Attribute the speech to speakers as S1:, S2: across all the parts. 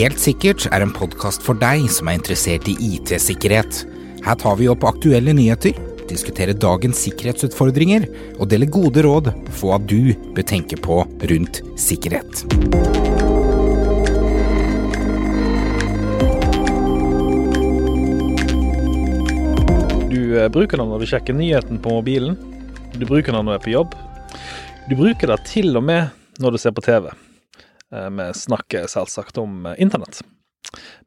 S1: Helt sikkert er en podkast for deg som er interessert i IT-sikkerhet. Her tar vi opp aktuelle nyheter, diskuterer dagens sikkerhetsutfordringer og deler gode råd for hva du bør tenke på rundt sikkerhet.
S2: Du eh, bruker den når du sjekker nyheten på mobilen. Du bruker den når du er på jobb. Du bruker den til og med når du ser på TV. Eh, Vi snakker selvsagt om eh, internett.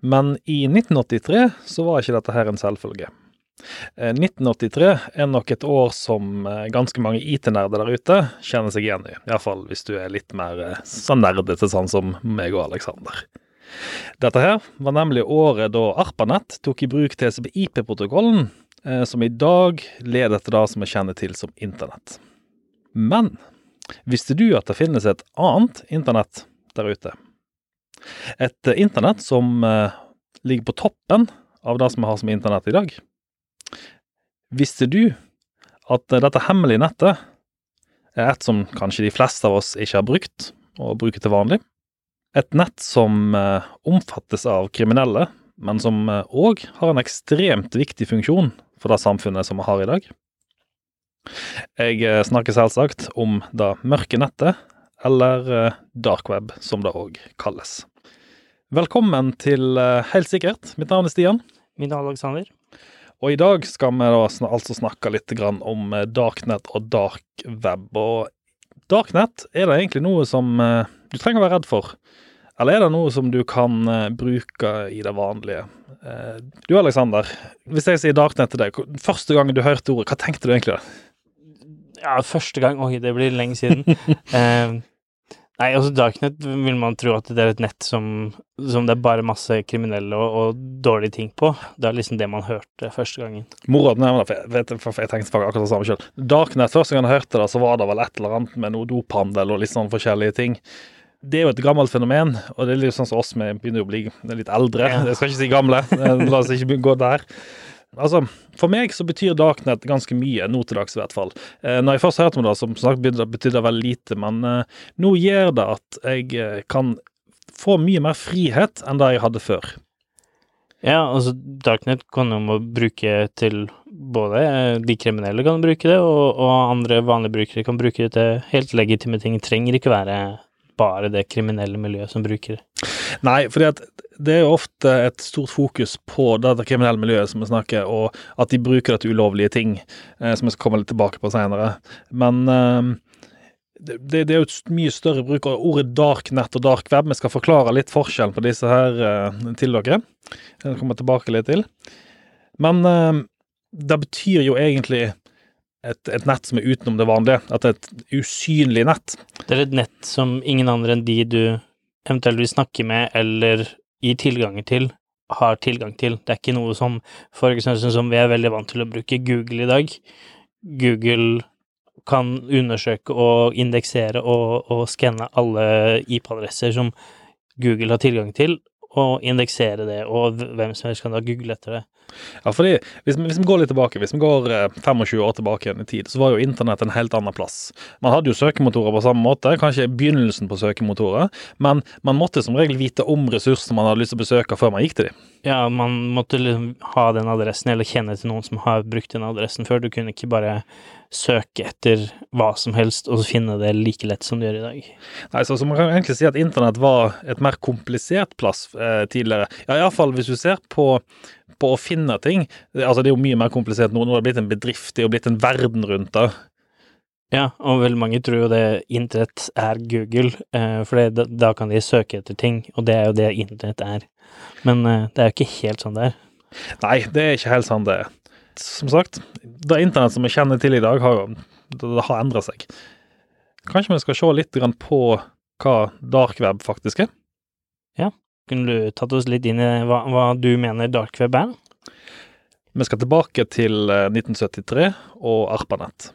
S2: Men i 1983 så var ikke dette her en selvfølge. Eh, 1983 er nok et år som eh, ganske mange IT-nerder der ute kjenner seg igjen i. Iallfall hvis du er litt mer så sånn nerdete sånn som meg og Aleksander. Dette her var nemlig året da ARPANET tok i bruk TCP-IP-protokollen, eh, som i dag leder til det som vi kjenner til som internett. Men visste du at det finnes et annet internett der ute? Et eh, internett som eh, ligger på toppen av det som vi har som internett i dag. Visste du at eh, dette hemmelige nettet er et som kanskje de fleste av oss ikke har brukt, og bruker til vanlig? Et nett som omfattes av kriminelle, men som òg har en ekstremt viktig funksjon for det samfunnet som vi har i dag. Jeg snakker selvsagt om det mørke nettet, eller eh, dark web, som det òg kalles. Velkommen til eh, Helt sikkert. Mitt navn er Stian,
S3: Mitt navn er Alexander.
S2: og i dag skal vi da altså snakke litt grann om eh, darknet og dark web. Og darknet, er det egentlig noe som du trenger å være redd for? Eller er det noe som du kan bruke i det vanlige? Du Alexander, hvis jeg sier darknet til deg, første gang du hørte ordet, hva tenkte du egentlig da?
S3: Ja, første gang Oi, det blir lenge siden. Nei, altså Darknet vil man tro at det er et nett som, som det er bare masse kriminelle og, og dårlige ting på. Det er liksom det man hørte første gangen.
S2: Mora nevner for jeg, vet, for jeg tenkte faktisk akkurat det samme selv. Darknet, første gang jeg hørte det, så var det vel et eller annet med noe dophandel og litt sånn forskjellige ting. Det er jo et gammelt fenomen, og det er litt sånn som oss, vi begynner å bli litt eldre. Jeg skal ikke si gamle, la oss ikke gå der. Altså, For meg så betyr Darknet ganske mye, nå til dags i hvert fall. Eh, når jeg først hørte om det, som sagt, betydde det veldig lite, men eh, nå gjør det at jeg eh, kan få mye mer frihet enn det jeg hadde før.
S3: Ja, altså Darknet kan jo bruke til både eh, de kriminelle kan bruke det, og, og andre vanlige brukere kan bruke det til helt legitime ting. Det trenger ikke være bare det kriminelle miljøet som bruker det.
S2: Nei, fordi at det er jo ofte et stort fokus på dette kriminelle miljøet som vi snakker, og at de bruker det til ulovlige ting, eh, som vi skal komme litt tilbake på senere. Men eh, det, det er jo et mye større bruk av ordet darknet og dark web. Vi skal forklare litt forskjellen på disse her eh, til dere. Det kommer jeg tilbake litt til. Men eh, det betyr jo egentlig et, et nett som er utenom det vanlige. At det er et usynlig nett.
S3: Det er et nett som ingen andre enn de du eventuelt vil snakke med eller gi tilgang til, har tilgang til. Det er ikke noe som for eksempel som vi er veldig vant til å bruke Google i dag. Google kan undersøke og indeksere og, og skanne alle IP-adresser som Google har tilgang til, og indeksere det, og hvem som helst kan da google etter det.
S2: Ja, fordi hvis, vi- hvis vi går litt tilbake, hvis vi går eh, 25 år tilbake igjen i tid, så var jo internett en helt annen plass. Man hadde jo søkemotorer på samme måte, kanskje begynnelsen på søkemotorer, men man måtte som regel vite om ressursene man hadde lyst til å besøke før man gikk til dem.
S3: Ja, man måtte liksom ha den adressen, eller kjenne til noen som har brukt den adressen før. Du kunne ikke bare søke etter hva som helst og finne det like lett som du gjør i dag.
S2: Nei, så, så man kan egentlig si at internett var et mer komplisert plass eh, tidligere. Ja, iallfall hvis du ser på, på å finne ting. Altså, det er jo mye mer komplisert nå. Nå har det blitt en bedrift, det jo blitt en verden rundt det.
S3: Ja, og veldig mange tror jo det internett er Google, eh, for da, da kan de søke etter ting, og det er jo det internett er. Men eh, det er jo ikke helt sånn det er.
S2: Nei, det er ikke helt sånn det er. Som sagt, det internett som vi kjenner til i dag, har det, har endret seg. Kanskje vi skal se litt grann på hva dark web faktisk er?
S3: Ja, Kunne du tatt oss litt inn i hva, hva du mener dark web er?
S2: Vi skal tilbake til eh, 1973 og ARPANET.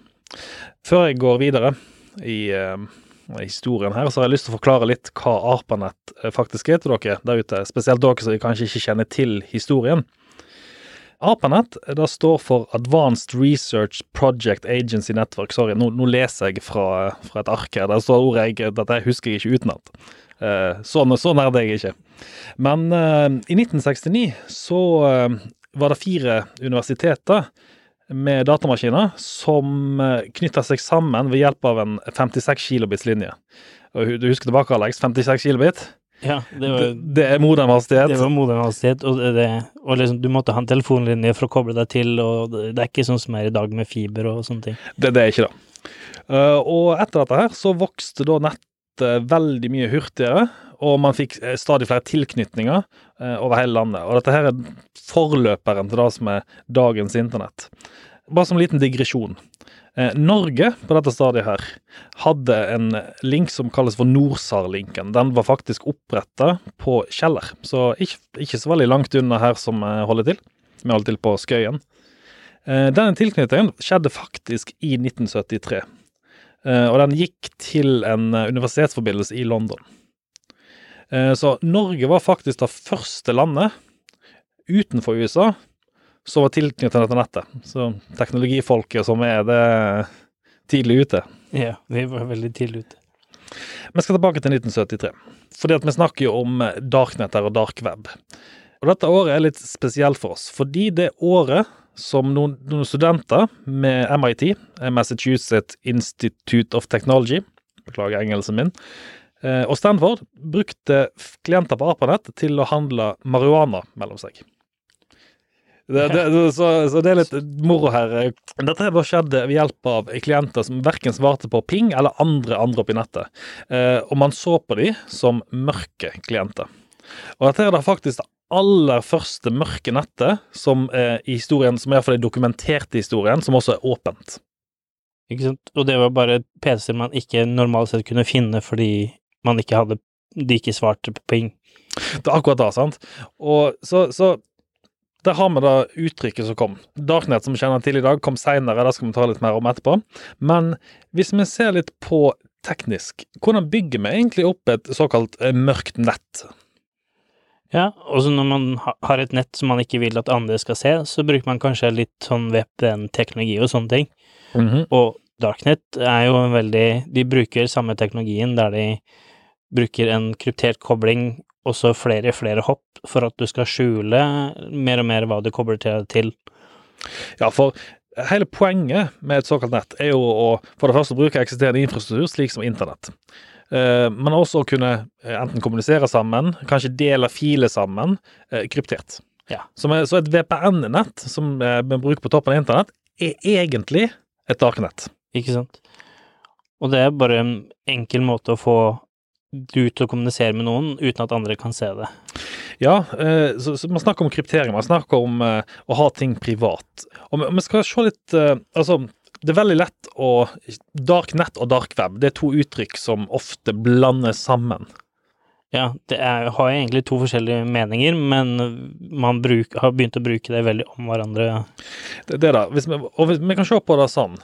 S2: Før jeg går videre i eh, historien her, så har jeg lyst til å forklare litt hva ARPANET eh, faktisk er til dere der ute. Spesielt dere som kanskje ikke kjenner til historien. ARPANET det står for Advanced Research Project Agency Network. Sorry, nå, nå leser jeg fra, fra et ark her. Der står ordet jeg Dette husker jeg ikke utenat. Eh, sånn, så det er jeg ikke. Men eh, i 1969 så eh, var det fire universiteter med datamaskiner som uh, knytta seg sammen ved hjelp av en 56 kilobits linje. Og Du husker tilbake, Alex? 56 kilobit?
S3: Ja, det var,
S2: Det, det er modern hastighet.
S3: det var moderne hastighet, og, det, og liksom, du måtte ha en telefonlinje for å koble deg til, og det er ikke sånn som er i dag med fiber og sånne ting.
S2: Det, det er ikke det. Uh, og etter dette her så vokste da nettet veldig mye hurtigere, og man fikk eh, stadig flere tilknytninger eh, over hele landet. Og dette her er forløperen til det som er dagens internett. Bare som en liten digresjon. Eh, Norge på dette stadiet her hadde en link som kalles for Norsar-linken. Den var faktisk oppretta på Kjeller, så ikke, ikke så veldig langt unna her som jeg holder til. Vi holder til på Skøyen. Eh, Denne tilknytningen skjedde faktisk i 1973. Eh, Og den gikk til en eh, universitetsforbindelse i London. Eh, Så Norge var faktisk det første landet utenfor USA som var tilknyttet dette nettet. Så teknologifolket som er det tidlig ute.
S3: Ja, vi var veldig tidlig ute.
S2: Vi skal tilbake til 1973. Fordi at vi snakker jo om darknetter og dark web. Og dette året er litt spesielt for oss, fordi det året som noen, noen studenter med MIT, Massachusetts Institute of Technology, beklager engelsen min, og Stanford brukte klienter på ARPANET til å handle marihuana mellom seg. Det, det, så, så det er litt moro her. Dette her skjedde ved hjelp av klienter som verken svarte på ping eller andre andre oppi nettet. Eh, og man så på dem som mørke klienter. Og dette er da faktisk det aller første mørke nettet som er i historien, som iallfall er dokumentert i historien, som også er åpent.
S3: Ikke sant? Og det var bare PC-er man ikke normalt sett kunne finne fordi man ikke hadde De ikke svarte på ping.
S2: Det er akkurat det, sant? Og så, så der har vi da uttrykket som kom. Darknet, som vi kjenner til i dag, kom seinere, det skal vi ta litt mer om etterpå. Men hvis vi ser litt på teknisk, hvordan bygger vi egentlig opp et såkalt eh, mørkt nett?
S3: Ja, og så når man har et nett som man ikke vil at andre skal se, så bruker man kanskje litt sånn VPN-teknologi og sånne ting. Og Darknet er jo veldig De bruker samme teknologien der de bruker en kryptert kobling og så flere flere hopp for at du skal skjule mer og mer hva du kobler til. til.
S2: Ja, for hele poenget med et såkalt nett er jo å for det første bruke eksisterende infrastruktur, slik som internett. Eh, men også å kunne eh, enten kommunisere sammen, kanskje dele filer sammen, eh, kryptert.
S3: Ja.
S2: Så et VPN-nett som vi bruker på toppen av internett, er egentlig et darknett.
S3: Ikke sant? Og det er bare en enkel måte å få du til å kommunisere med noen uten at andre kan se det.
S2: Ja, eh, så, man snakker om kryptering, man snakker om eh, å ha ting privat. Og vi, skal se litt eh, Altså, det er veldig lett å Dark nett og dark web, det er to uttrykk som ofte blandes sammen.
S3: Ja, det er, har egentlig to forskjellige meninger, men man bruk, har begynt å bruke det veldig om hverandre.
S2: Det, det da, hvis vi, og hvis, vi kan se på det sånn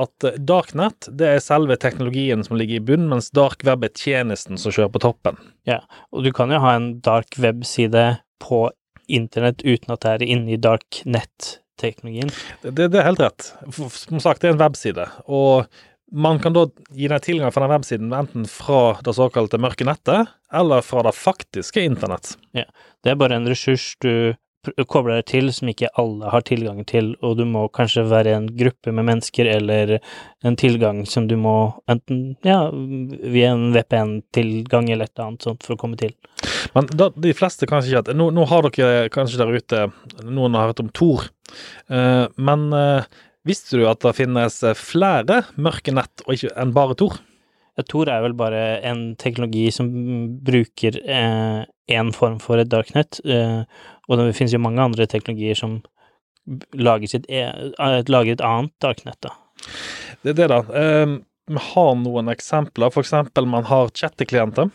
S2: at eh, darknet det er selve teknologien som ligger i bunnen, mens dark web er tjenesten som kjører på toppen.
S3: Ja, Og du kan jo ha en dark web-side på internett uten at det er inne i dark nett-teknologien.
S2: Det, det, er helt rett. Som sagt, det er en webside. Og man kan da gi deg tilgang fra den websiden enten fra det såkalte mørke nettet, eller fra det faktiske internett.
S3: Det er bare en ressurs du kobler deg til som ikke alle har tilgang til, og du må kanskje være en gruppe med mennesker eller en tilgang som du må enten, ja, via en VPN-tilgang eller et eller annet sånt for å komme til.
S2: Men da, de fleste kanskje ikke at nå, nå har dere kanskje der ute Noen har hørt om Tor. uh, men eh, visste du at det finnes eh, flere mørke nett og ikke enn bare Tor?
S3: Tor er vel bare en teknologi som bruker én form for et darknet, eh, og det finnes jo mange andre teknologier som lager, sitt e eh, lager et annet darknet, da.
S2: Det er det, da. Eh, vi har noen eksempler. For eksempel man har chatteklienter.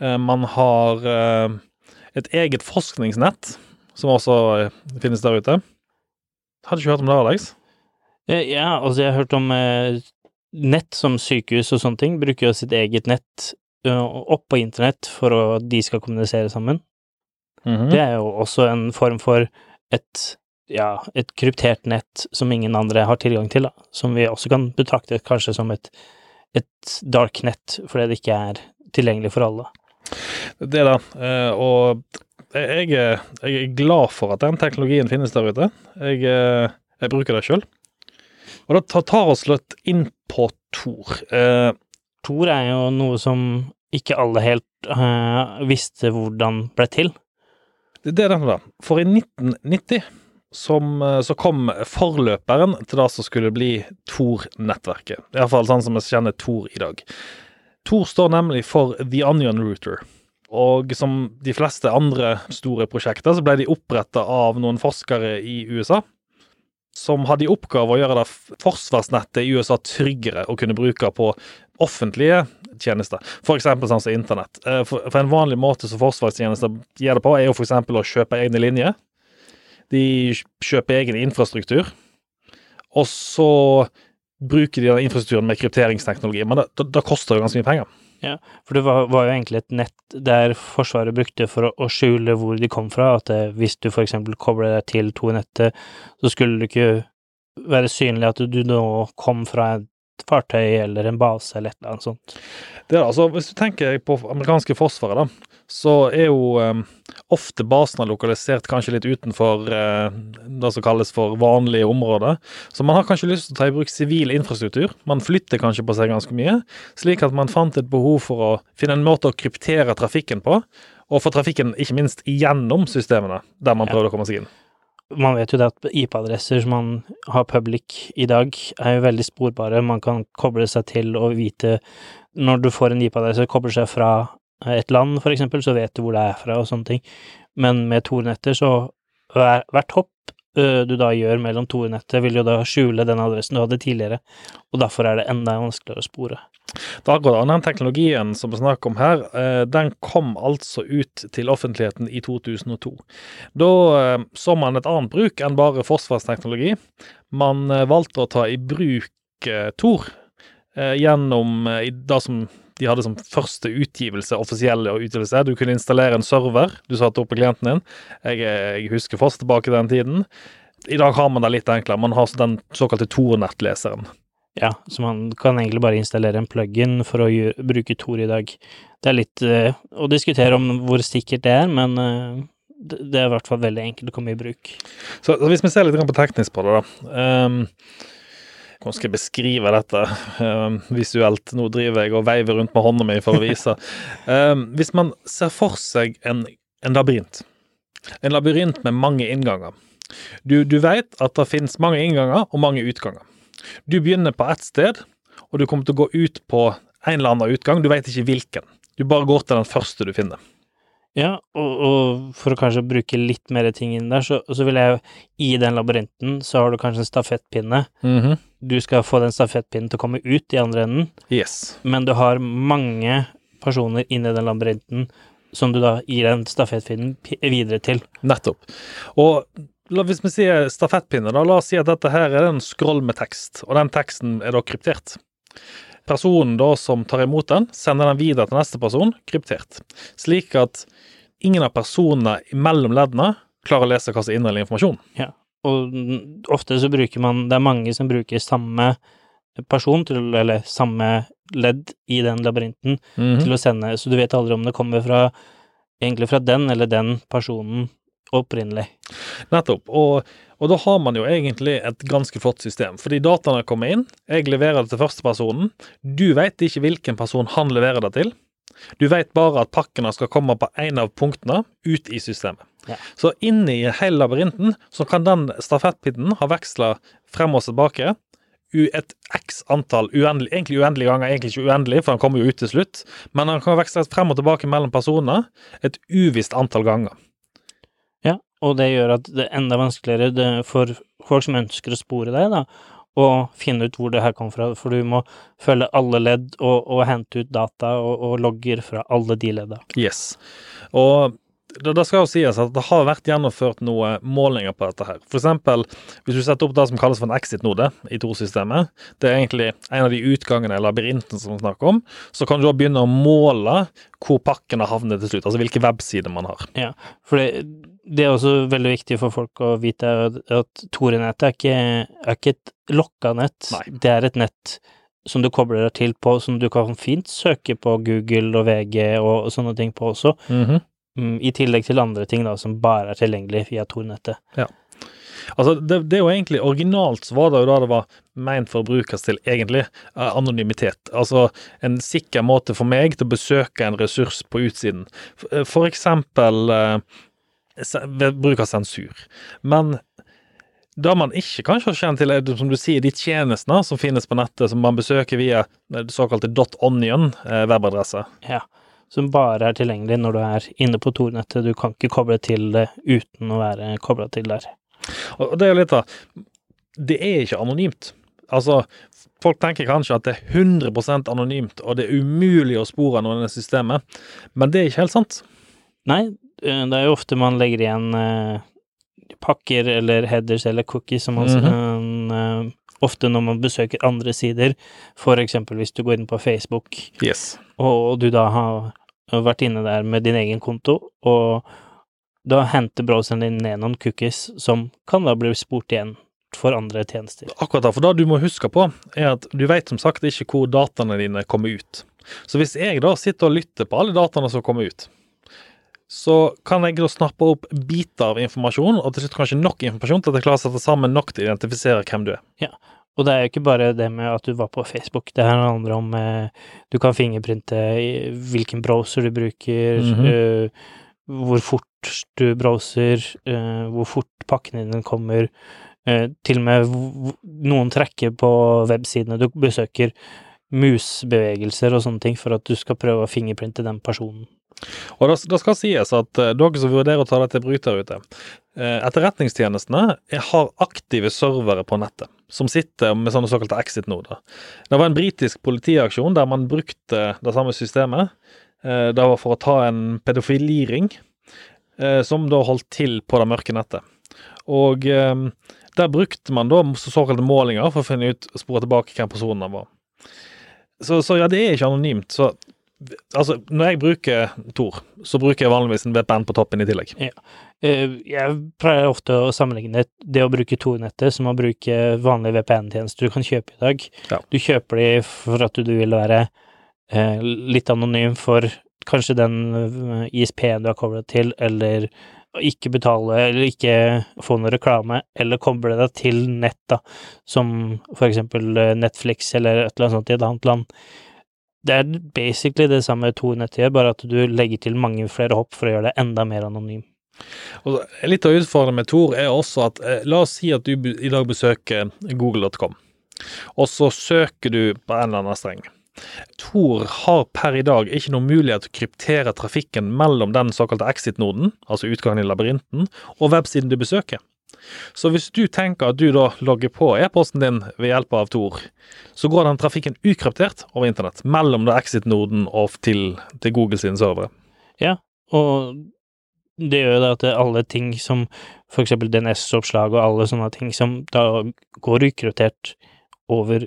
S2: Eh, man har eh, et eget forskningsnett, som også eh, finnes der ute. Hadde ikke hørt om det, Alex?
S3: Eh, Ja, altså jeg har hørt om eh, nett som sykehus og sånne ting, bruker jo sitt eget nett opp på internett for at de skal kommunisere sammen.
S2: Mhm.
S3: Det er jo også en form for et, ja, et kryptert nett som ingen andre har tilgang til, da. Som vi også kan betrakte kanskje som et, et dark net fordi det ikke er tilgjengelig for alle.
S2: Det det. Eh, og jeg, jeg er glad for at den teknologien finnes der ute. Jeg, eh, jeg bruker det sjøl. Og det tar- oss litt inn på Tor. Eh,
S3: Tor er jo noe som ikke alle helt eh, visste hvordan ble til.
S2: Det det er denne, da. For i 1990 som, så kom forløperen til det som skulle bli Tor-nettverket. Iallfall sånn som vi kjenner Tor i dag. Tor står nemlig for The Onion Router. Og som de fleste andre store prosjekter, så ble de oppretta av noen forskere i USA. Som hadde i oppgave å gjøre det forsvarsnettet i USA tryggere å kunne bruke på offentlige tjenester. Eksempel sånn som internett. Eh, For, en vanlig måte som forsvarstjenester gjør det på, er jo eksempel å kjøpe egne linjer. De kjøper egen infrastruktur, og så bruker de den infrastrukturen med krypteringsteknologi. Men det, det, det koster jo ganske mye penger.
S3: For det var, var jo egentlig et nett der Forsvaret brukte for å, å skjule hvor de kom fra. At det, hvis du for eksempel kobler deg til to nettet, så skulle det ikke være synlig at du nå kom fra et fartøy eller en base eller et eller annet sånt.
S2: Det er, altså, hvis du tenker på amerikanske forsvaret, da, så er jo um, ofte basene lokalisert kanskje litt utenfor uh, det som kalles for vanlige områder. Så man har kanskje lyst til å ta i bruk sivil infrastruktur. Man flytter kanskje på seg ganske mye, slik at man fant et behov for å finne en måte å kryptere trafikken på, og få trafikken ikke minst gjennom systemene der man
S3: Ja.
S2: prøvde å komme seg inn.
S3: Man vet jo det at IP-adresser som man har public i dag, er jo veldig sporbare. Man kan koble seg til og vite Når du får en IP-adresse, kobler seg fra et land, for eksempel, så vet du hvor det er fra og sånne ting. Men med Tor-netter, så hver, hvert hopp du da gjør mellom Tor-nettet, vil jo da skjule den adressen du hadde tidligere, og derfor er det enda vanskeligere å spore.
S2: Da går det. an. Den teknologien som vi snakker om her, den kom altså ut til offentligheten i 2002. Da så man et annet bruk enn bare forsvarsteknologi. Man valgte å ta i bruk Tor gjennom det som de hadde som første utgivelse, offisielle utgivelse. Du kunne installere en server du satte opp på klienten din. Jeg, jeg husker fast tilbake den tiden. I dag har man det litt enklere. Man har den såkalte Tor-nettleseren.
S3: Ja, så man kan egentlig bare installere en plugin for å gjøre, bruke Tor i dag. Det er litt eh, å diskutere om hvor sikkert det er, men eh, det, er i hvert fall veldig enkelt å komme i bruk.
S2: Så, så hvis vi ser litt på teknisk på det, da. ehm, hvordan skal jeg beskrive dette ehm, visuelt? Nå driver jeg og veiver rundt med hånda mi for å vise. Ehm, hvis man ser for seg en, en labyrint, en labyrint med mange innganger. Du, du vet at det finnes mange innganger og mange utganger. Du begynner på ett sted, og du kommer til å gå ut på en eller annen utgang. Du vet ikke hvilken. Du bare går til den første du finner.
S3: Ja, og, og for å kanskje bruke litt mer ting inn der, så, så vil jeg i den labyrinten, så har du kanskje en stafettpinne.
S2: Mhm.
S3: Du skal få den stafettpinnen til å komme ut i andre enden,
S2: Yes.
S3: men du har mange personer inni i den labyrinten som du da gir den stafettpinnen videre til.
S2: Nettopp. Og la, hvis vi sier stafettpinne, da, la oss si at dette her er en scroll med tekst, og den teksten er da kryptert. Personen da som tar imot den, sender den videre til neste person, kryptert. Slik at ingen av personene mellom leddene klarer å lese hva som inneholder informasjon.
S3: Og mm, ofte så bruker man Det er mange som bruker samme person til, eller samme ledd i den labyrinten
S2: Mhm.
S3: til å sende, så du vet aldri om det kommer fra egentlig fra den eller den personen opprinnelig.
S2: Nettopp. Og, og da har man jo egentlig et ganske flott system. Fordi dataene kommer inn, jeg leverer det til førstepersonen. Du vet ikke hvilken person han leverer det til. Du vet bare at pakkene skal komme på en av punktene ut i systemet.
S3: Ja.
S2: Så inni hele labyrinten så kan den stafettpinnen ha veksla frem og tilbake et x antall uendelig, egentlig uendelige ganger, egentlig ikke uendelig, for den kommer jo ut til slutt, men den kan veksle frem og tilbake mellom personer et uvisst antall ganger.
S3: Og det gjør at det er enda vanskeligere for folk som ønsker å spore deg, da, å finne ut hvor det her kom fra, for du må følge alle ledd og, og hente ut data og, og logger fra alle de ledda.
S2: Yes. Og det, det skal jo sies at det har vært gjennomført noen målinger på dette her. For eksempel, hvis du setter opp det som kalles for en exit-node i Tor-systemet, det er egentlig en av de utgangene i labyrinten som vi snakker om, så kan du da begynne å måle hvor pakken har havnet til slutt, altså hvilke websider man har.
S3: Ja, for det, det er også veldig viktig for folk å vite at, Tore-nettet er ikke, er ikke et lokka nett,
S2: Nei.
S3: det er et nett som du kobler deg til på, som du kan fint søke på Google og VG og sånne ting på også,
S2: Mhm.
S3: Mm, i tillegg til andre ting da, som bare er tilgjengelig via Tor-nettet.
S2: Altså, det, det er jo egentlig Originalt så var det jo da det var ment for å brukes til, egentlig, eh, anonymitet. Altså en sikker måte for meg til å besøke en ressurs på utsiden. For, eh, for eksempel eh, ved bruk av sensur. Men det man ikke kanskje har kjent til, er som du sier, de tjenestene som finnes på nettet, som man besøker via såkalte .onion webadresse.
S3: Ja, som bare er tilgjengelig når du er inne på Tor-nettet. Du kan ikke koble til det uten å være kobla til der.
S2: Og det er jo litt av Det er ikke anonymt. Altså, folk tenker kanskje at det er 100% anonymt, og det er umulig å spore noen i systemet, men det er ikke helt sant.
S3: Nei, eh, det er jo ofte man legger igjen eh, pakker eller headers eller cookies, som man
S2: Mhm.
S3: eh, Ofte når man besøker andre sider, for eksempel hvis du går inn på Facebook,
S2: Yes.
S3: og du da har vært inne der med din egen konto, og da henter browseren din ned noen cookies som kan da bli spurt igjen for andre tjenester.
S2: Akkurat da, for det du må huske på, er at du vet som sagt ikke hvor dataene dine kommer ut. Så hvis jeg da sitter og lytter på alle dataene som kommer ut, så kan jeg da snappe opp biter av informasjon, og til slutt kanskje nok informasjon til at jeg klarer å sette sammen nok til å identifisere hvem du er.
S3: Og det er jo ikke bare det med at du var på Facebook, det her handler om eh, Du kan fingerprinte hvilken browser du bruker,
S2: Mhm.
S3: eh, hvor fort du browser, eh, hvor fort pakkene dine kommer, eh, til og med noen trekker på websidene du besøker, musbevegelser og sånne ting, for at du skal prøve å fingerprinte den personen.
S2: Og det, det skal sies at eh, dere som vurderer å ta dette i bruk der ute, eh, etterretningstjenestene er- har aktive servere på nettet, som sitter med sånne såkalte exit-noder. Det var en britisk politiaksjon der man brukte det samme systemet. Eh, Det var for å ta en pedofiliring, som da holdt til på det mørke nettet. Og der brukte man da såkalte målinger for å finne ut, spore tilbake hvem personen var. Så, så ja, det er ikke anonymt. Så Altså, når jeg bruker Tor, så bruker jeg vanligvis en VPN på toppen i tillegg.
S3: Ja. Jeg pleier ofte å sammenligne det å bruke Tor-nettet som å bruke vanlige VPN-tjenester du kan kjøpe i dag.
S2: Ja.
S3: Du kjøper de for at du vil være eh, litt anonym for kanskje den eh, ISP-en du har koblet til, eller ikke betale, eller ikke få noe reklame, eller koble deg til nett, da, som for eksempel eh, Netflix eller et eller annet sånt i et annet land. Det er basically det samme Tor-nettet gjør, bare at du legger til mange flere hopp for å gjøre det enda mer anonym.
S2: Og litt av utfordringen med Tor er også at eh, la oss si at du i dag besøker google.com, og så søker du på en eller annen streng. Tor har per i dag ikke noen mulighet til å kryptere trafikken mellom den såkalte exit-noden, altså utgangen i labyrinten, og websiden du besøker. Så hvis du tenker at du da logger på e-posten din ved hjelp av Tor, så går den trafikken ukryptert over internett mellom da exit-noden og til, til Google sine servere.
S3: Ja, og det gjør det at alle ting som for eksempel DNS-oppslag og alle sånne ting som da går ukryptert over,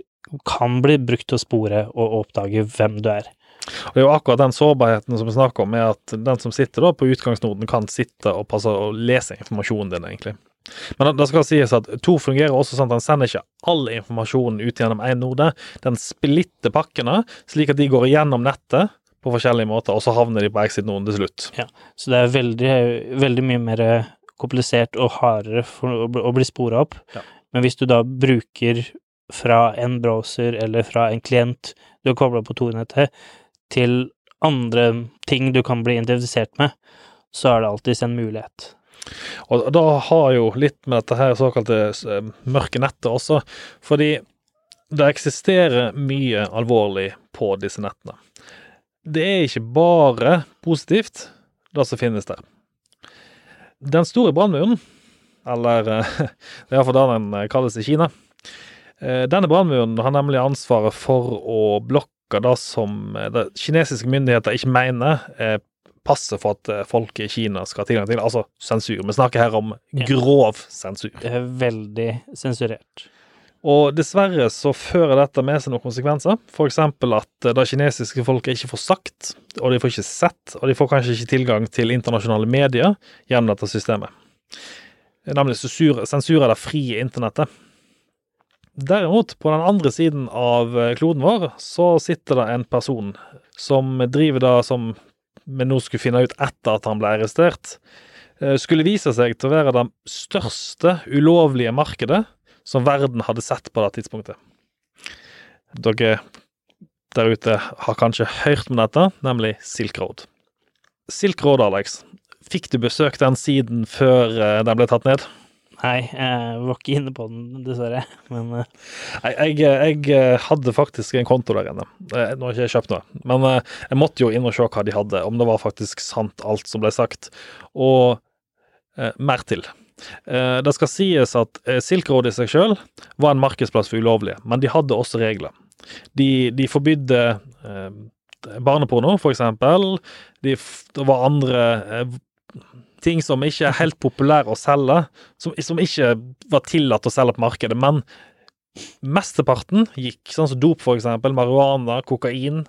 S3: kan bli brukt til å spore og oppdage hvem du er.
S2: Og Det er jo akkurat den sårbarheten som vi snakker om, er at den som sitter da på utgangsnoden, kan sitte og passe og lese informasjonen din, egentlig. Men det- skal sies at Tor fungerer også sånn at den sender ikke all informasjonen ut gjennom én node. Den splitter pakkene, slik at de går igjennom nettet på forskjellige måter, og så havner de på exit-noden til slutt.
S3: Ja, Så det er veldig, veldig mye mer komplisert og hardere å bli spora opp.
S2: Ja.
S3: Men hvis du da bruker fra en browser eller fra en klient du har kobla på Tor-nettet, til andre ting du kan bli identifisert med, så er det alltids en mulighet.
S2: Og da har jo litt med dette her såkalte eh, mørke nettet også, fordi det eksisterer mye alvorlig på disse nettene. Det er ikke bare positivt, det som finnes der. Den store brannmuren, eller eh, det er iallfall det den eh, kalles i Kina, denne brannmuren har nemlig ansvaret for å blokke det som kinesiske myndigheter ikke mener er passe for at eh, folk i Kina skal ha tilgang til, altså sensur. Vi snakker her om grov sensur.
S3: Det er veldig sensurert.
S2: Og dessverre så fører dette med seg noen konsekvenser. Eksempel at eh, det kinesiske folket ikke får sagt, og de får ikke sett, og de får kanskje ikke tilgang til internasjonale medier gjennom dette systemet. Nemlig sensur, av det frie internettet. derimot, på den andre siden av eh, kloden vår, så sitter det en person som driver da som vi nå skulle finne ut etter at han ble arrestert, eh, skulle vise seg til å være det største ulovlige markedet som verden hadde sett på det tidspunktet. Dere der ute har kanskje hørt om dette, nemlig Silk Road. Silk Road, Alex. Fikk du besøkt den siden før eh, den ble tatt ned?
S3: Nei, jeg var ikke inne på den, dessverre. Men uh.
S2: jeg, jeg, jeg eh, hadde faktisk en konto der inne. Eh, Nå har ikke jeg kjøpt noe, men eh, jeg måtte jo inn og se hva de hadde, om det var faktisk sant alt som ble sagt, og uh, mer til. Uh, det skal sies at eh, Silk Road i seg sjøl var en markedsplass for ulovlige, men de hadde også regler. De, de forbydde eh, barneporno, for eksempel. De, det var andre eh, ting som ikke er helt populære å selge, som, som ikke var tillatt å selge på markedet, men mesteparten gikk, sånn som dop for eksempel, marihuana, kokain.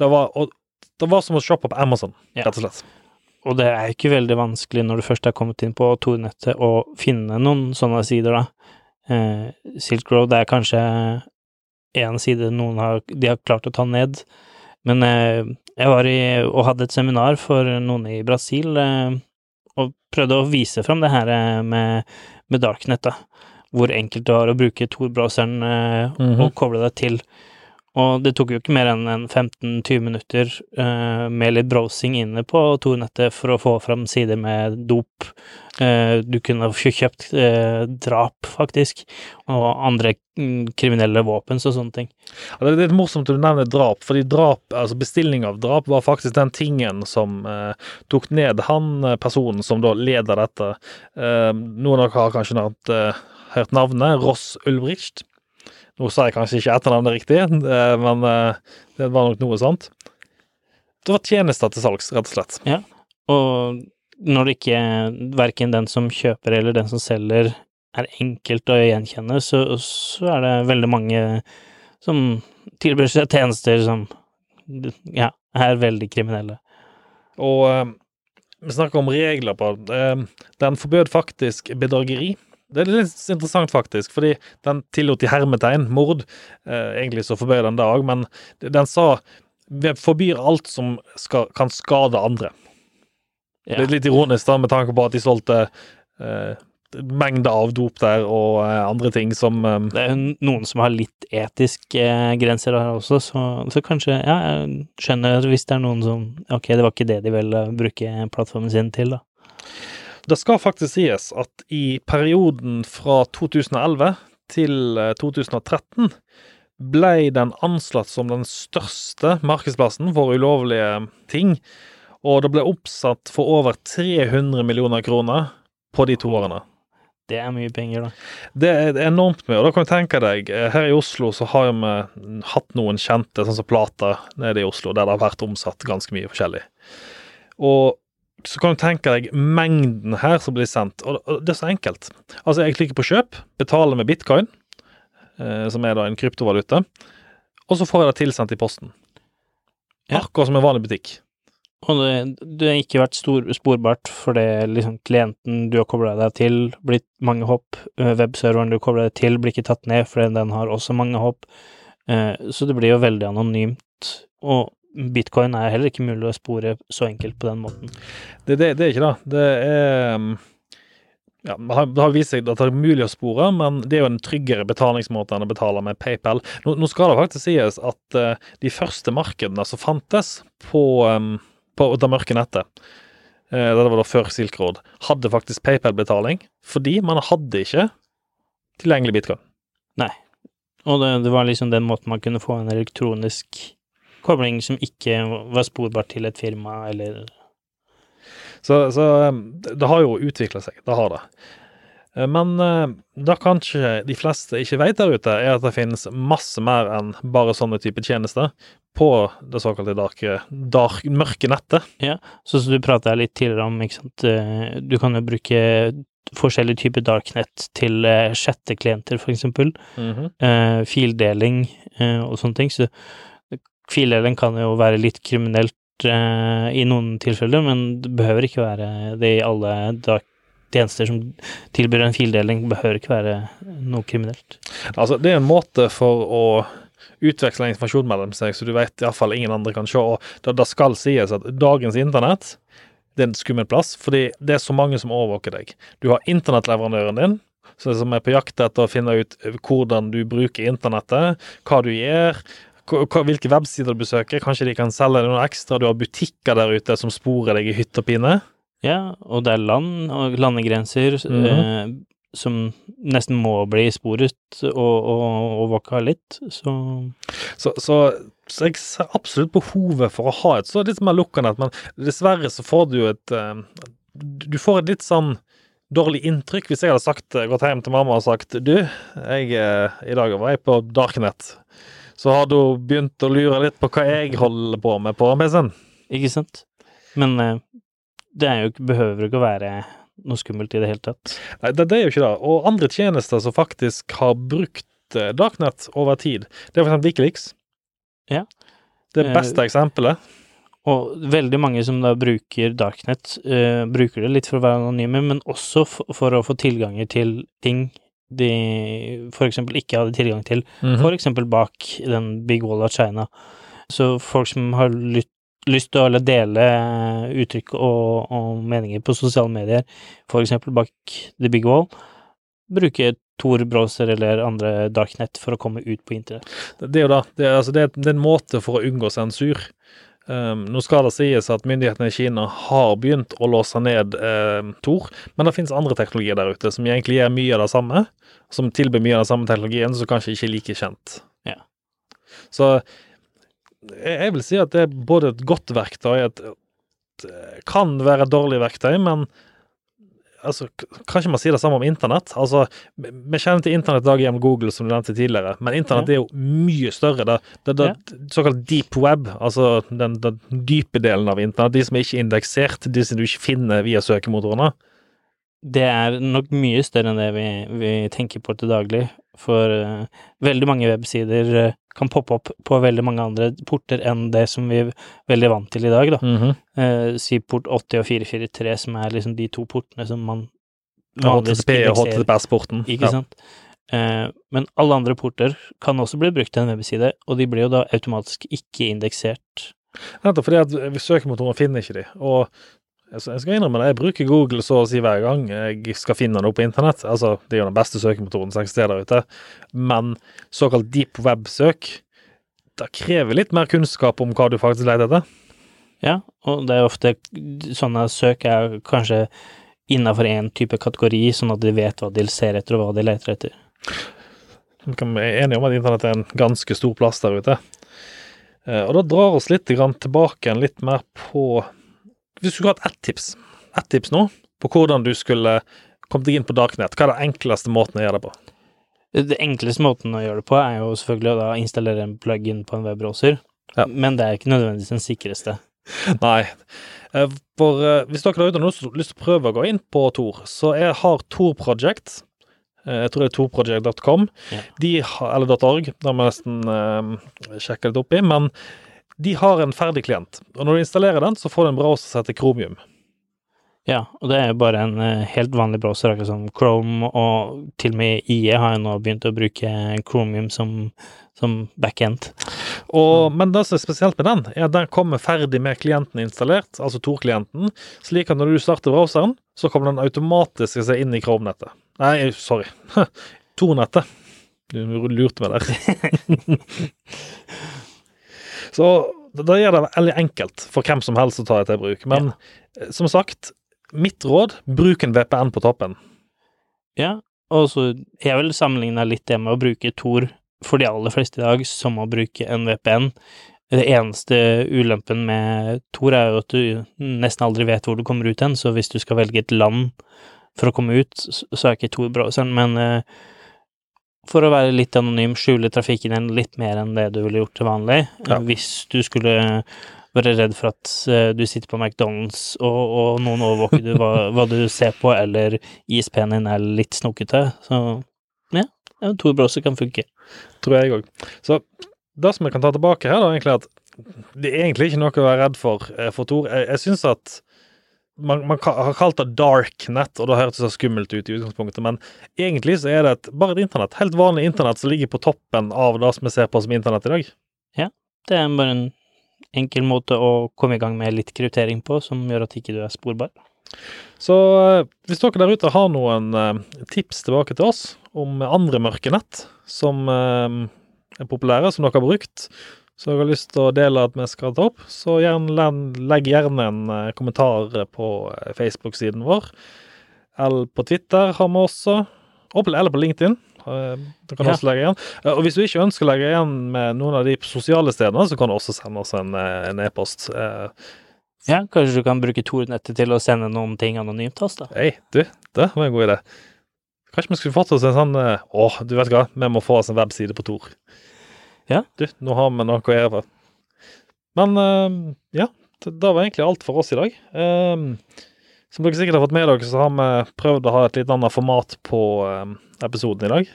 S2: Det var, og, det var som å shoppe på Amazon,
S3: Ja.
S2: rett og slett.
S3: Og det er ikke veldig vanskelig når du først er kommet inn på Tor-nettet å finne noen sånne sider, da. Eh, Silk Road er kanskje én side noen har, de har klart å ta ned. Men eh, jeg var i, og hadde et seminar for noen i Brasil, eh, og prøvde å vise fram det her eh, med, med Darknet, da. Hvor enkelt det var å bruke Tor-browseren eh,
S2: -hmm.
S3: og koble det til. Og det tok jo ikke mer enn 15-20 minutter uh, med litt browsing inne på Tor-nettet for å få fram sider med dop. Uh, du kunne kjøpt uh, drap, faktisk, og andre mm, kriminelle våpen og sånne ting.
S2: Ja, det er litt morsomt at du nevner drap, fordi drap, altså bestilling av drap var faktisk den tingen som tok ned han personen som da leder dette. Noen av dere har kanskje hørt navnet, Ross Ulbricht. Nå sa jeg kanskje ikke etternavnet riktig, eh, men eh, det var nok noe sånt. Det var tjenester til salgs, rett og slett.
S3: Ja, Og når det ikke verken den som kjøper eller den som selger er enkelt å gjenkjenne, så, så er det veldig mange som tilbyr seg tjenester som ja, er veldig kriminelle.
S2: Og eh, vi snakker om regler på det. Den forbød faktisk bedrageri. Det er litt interessant, faktisk, fordi den tillot i hermetegn mord. Eh, egentlig så forbød den det òg, men den sa vi forbyr alt som skal, kan skade andre.
S3: Ja.
S2: Det er litt ironisk, da, med tanke på at de solgte eh, mengder av dop der og eh, andre ting som eh,
S3: Det er noen som har litt etiske eh, grenser her også, så, så kanskje Ja, jeg skjønner hvis det er noen som Ok, det var ikke det de ville bruke plattformen sin til, da.
S2: Det skal faktisk sies at i perioden fra 2011 til eh, 2013 ble den anslått som den største markedsplassen for ulovlige ting, og det ble oppsatt for over 300 millioner kroner på de to årene.
S3: Det er mye penger, da.
S2: Det er enormt mye, og da kan du tenke deg, eh, her i Oslo så har vi hatt noen kjente, sånn som Plata nede i Oslo, der det har vært omsatt ganske mye forskjellig. Og så kan du tenke deg mengden her som blir sendt, og det er så enkelt. Altså, jeg klikker på kjøp, betaler med bitcoin, eh, som er da en kryptovaluta, og så får jeg det tilsendt i posten.
S3: Ja.
S2: Akkurat som en vanlig butikk.
S3: Og det, det har ikke vært stor, sporbart fordi liksom klienten du har kobla deg til, blitt mange hopp. Eh, Webserveren du kobler deg til, blir ikke tatt ned fordi den har også mange hopp. Eh, Så det blir jo veldig anonymt. Og bitcoin er heller ikke mulig å spore så enkelt på den måten.
S2: Det, det, det er ikke det. Det er um, ja, Det har- vist seg at det er mulig å spore, men det er jo en tryggere betalingsmåte enn å betale med PayPal. Nå, nå skal det faktisk sies at uh, de første markedene som fantes på, um, på det mørke nettet, uh, det var da før Silk Road, hadde faktisk PayPal-betaling, fordi man hadde ikke tilgjengelig bitcoin.
S3: Nei, Og det, det var liksom den måten man kunne få en elektronisk kobling som ikke var sporbar til et firma, eller
S2: Så, så um, det har jo utvikla seg, det har det. Eh, Men da det kanskje de fleste ikke vet der ute, er at det finnes masse mer enn bare sånne type tjenester på det såkalte dark, dark, mørke nettet.
S3: Sånn som du prata litt tidligere om, ikke sant. Eh, Du kan jo bruke forskjellige typer darknet til chatteklienter, for eksempel. -hmm. fildeling eh, og sånne ting. Så fildeling kan jo være litt kriminelt eh, i noen tilfeller, men det behøver ikke være det i alle dag tjenester som tilbyr en fildeling, behøver ikke være noe kriminelt.
S2: Altså, det er en måte for å utveksle informasjon mellom seg, så du vet iallfall ingen andre kan se. Og det, det skal sies at dagens internett det er en skummel plass, fordi det er så mange som overvåker deg. Du har internettleverandøren din, som er på jakt etter å finne ut hvordan du bruker internettet, hva du gjør, hvilke websider du besøker. Kanskje de kan selge deg noe ekstra. Du har butikker der ute som sporer deg i hytt og pine.
S3: Ja, og det er land og landegrenser mm -hmm. eh, som nesten må bli sporet og, og overvåka litt, så
S2: så, så så jeg ser absolutt behovet for å ha et så litt mer lukka nett, men dessverre så får du jo et uh, Du får et litt sånn dårlig inntrykk hvis jeg hadde sagt, gått hjem til mamma og sagt Du, jeg uh, i dag var jeg på Darknet så har du begynt å lure litt på hva jeg holder på med på PC-en.
S3: Ikke sant. Men uh, det er jo, behøver ikke å være noe skummelt i det hele tatt.
S2: Nei, det, det er jo ikke det. Og andre tjenester som faktisk har brukt uh, Darknet over tid, det er for eksempel Wikileaks.
S3: Ja.
S2: Det beste uh, eksempelet.
S3: Og veldig mange som da bruker Darknet, bruker det litt for å være anonyme, men også for, for å få tilganger til ting de eksempel ikke hadde tilgang til, mm -hmm. eksempel bak den Big Wall of China. Så folk som har lytt, lyst til å dele uttrykk og, og, meninger på sosiale medier, eksempel bak The Big Wall, bruker Tor browser eller andre darknet for å komme ut på internett.
S2: Det er jo da, det er, altså det er, det er en måte for å unngå sensur. Um, nå skal det sies at myndighetene i Kina har begynt å låse ned uh, Tor, men det finnes andre teknologier der ute som egentlig gjør mye av det samme, som tilbyr mye av den samme teknologien, som kanskje ikke er like kjent.
S3: Ja.
S2: Så jeg vil si at det er både et godt verktøy, et, et kan være et dårlig verktøy, men altså, Kan ikke man si det samme om internett? Altså, Vi kjenner til internett i dag gjennom Google, som du nevnte tidligere, men internett ja. er jo mye større. Det, det, det ja. Såkalt deep web, altså den, den, dype delen av internett, de som er ikke indeksert, de som du ikke finner via søkemotorene.
S3: Det er nok mye større enn det vi, vi tenker på til daglig, for uh, veldig mange websider uh, kan poppe opp på veldig mange andre porter enn det som vi er veldig vant til i dag, da.
S2: Mm -hmm.
S3: uh, si port 80 og 443, som er liksom de to portene som man
S2: HTTP og HTTPS-porten.
S3: Ikke ja. sant. Men alle andre porter kan også bli brukt til en webside, og de blir jo da automatisk ikke indeksert.
S2: Nettopp fordi at søkemotoren finner ikke de, og jeg skal innrømme det, jeg bruker Google så å si hver gang jeg skal finne noe på internett. Altså, det er jo den beste søkemotoren som eksisterer der ute. Men såkalt deep web-søk, det krever litt mer kunnskap om hva du faktisk leter etter.
S3: Ja, og det er ofte sånne søk er kanskje innafor én type kategori, sånn at de vet hva de ser etter, og hva de leter etter.
S2: Vi kan være enige om at internett er en ganske stor plass der ute. Eh, og da drar oss litt tilbake litt mer på hvis du skulle hatt ett tips, ett tips nå, på hvordan du skulle kommet deg inn på Darknet, hva er den enkleste måten å gjøre det på?
S3: Det enkleste måten å gjøre det på er jo selvfølgelig å da installere en plug-in på en webbrowser, ja. men det er ikke nødvendigvis den sikreste.
S2: Nei. Eh, for uh, hvis dere der ute har lyst til å prøve å gå inn på Tor, så jeg har Tor Project. Jeg tror det er torproject.com, ja. eller .org. det må jeg nesten uh, sjekke litt oppi. Men de har en ferdig klient, og når du installerer den, så får du en browser som heter Chromium.
S3: Ja, og det er jo bare en uh, helt vanlig browser, akkurat som Chrome, og til og med IE har jo nå begynt å bruke Chromium som, som backend.
S2: Og, men det som er spesielt med den, er at den kommer ferdig med klienten installert, altså Tor-klienten, slik at når du starter browseren, så kommer den automatisk seg inn i Chrome-nettet. Nei, sorry. Tor-nettet. Du lurte meg der. Så da gjør det veldig enkelt for hvem som helst å ta dette i bruk. Men ja. Eh, som sagt, mitt råd, bruk en VPN på toppen.
S3: Ja, og så jeg vil sammenligne litt det med å bruke Tor for de aller fleste i dag som å bruke en VPN. Det eneste ulempen med Tor er jo at du nesten aldri vet hvor du kommer ut hen, så hvis du skal velge et land for å komme ut, så er ikke Tor-browseren, men uh, for å være litt anonym, skjule trafikken din litt mer enn det du ville gjort til vanlig. Ja. Hvis du skulle være redd for at uh, du sitter på McDonald's og, og noen overvåker du hva, hva, du ser på, eller ISP-en din er litt snokete, så ja, Tor browser kan funke.
S2: Tror jeg òg. Så det som jeg kan ta tilbake her, da, egentlig at det er egentlig ikke noe å være redd for uh, for Tor. Jeg, jeg syns at man, man har kalt det darknet, og det hørtes så skummelt ut i utgangspunktet, men egentlig så er det et, bare et internett. Helt vanlig internett som ligger på toppen av det som vi ser på som internett i dag.
S3: Ja, Det er bare en enkel måte å komme i gang med litt kryptering på, som gjør at ikke du er sporbar.
S2: Så eh, hvis dere der ute har noen eh, tips tilbake til oss om andre mørke nett som eh, er populære, som dere har brukt, så dere har lyst til å dele at vi skal ta opp, så gjerne, legg gjerne en eh, kommentar på eh, Facebook-siden vår. Eller på Twitter har vi også. Eller på LinkedIn. Eh, Du kan
S3: Ja.
S2: også legge igjen. Og hvis du ikke ønsker å legge igjen med noen av de sosiale stedene, så kan du også sende oss en e-post. E
S3: Ja, kanskje du kan bruke Tor-nettet til å sende noen ting anonymt til oss, da.
S2: Hei, du, det var en god idé. Kanskje vi skulle fått oss en sånn Å, du vet hva, vi må få oss en webside på Tor.
S3: Ja.
S2: Du, nå har vi noe å gjøre for. Men uh, ja, det, det var egentlig alt for oss i dag. Eh, som dere sikkert har fått med dere, så har vi prøvd å ha et litt annet format på eh, episoden i dag.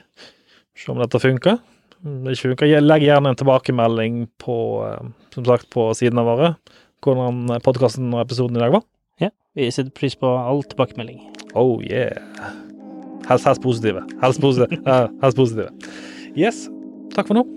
S2: Se om dette funker. Om det ikke funker, legg gjerne en tilbakemelding på, som sagt, på sidene våre. Hvordan podkasten og episoden i dag var.
S3: Ja, vi setter pris på all tilbakemelding.
S2: Oh yeah. Helst, helst positive. Helst positive. Helst positive. Yes. Takk for nå.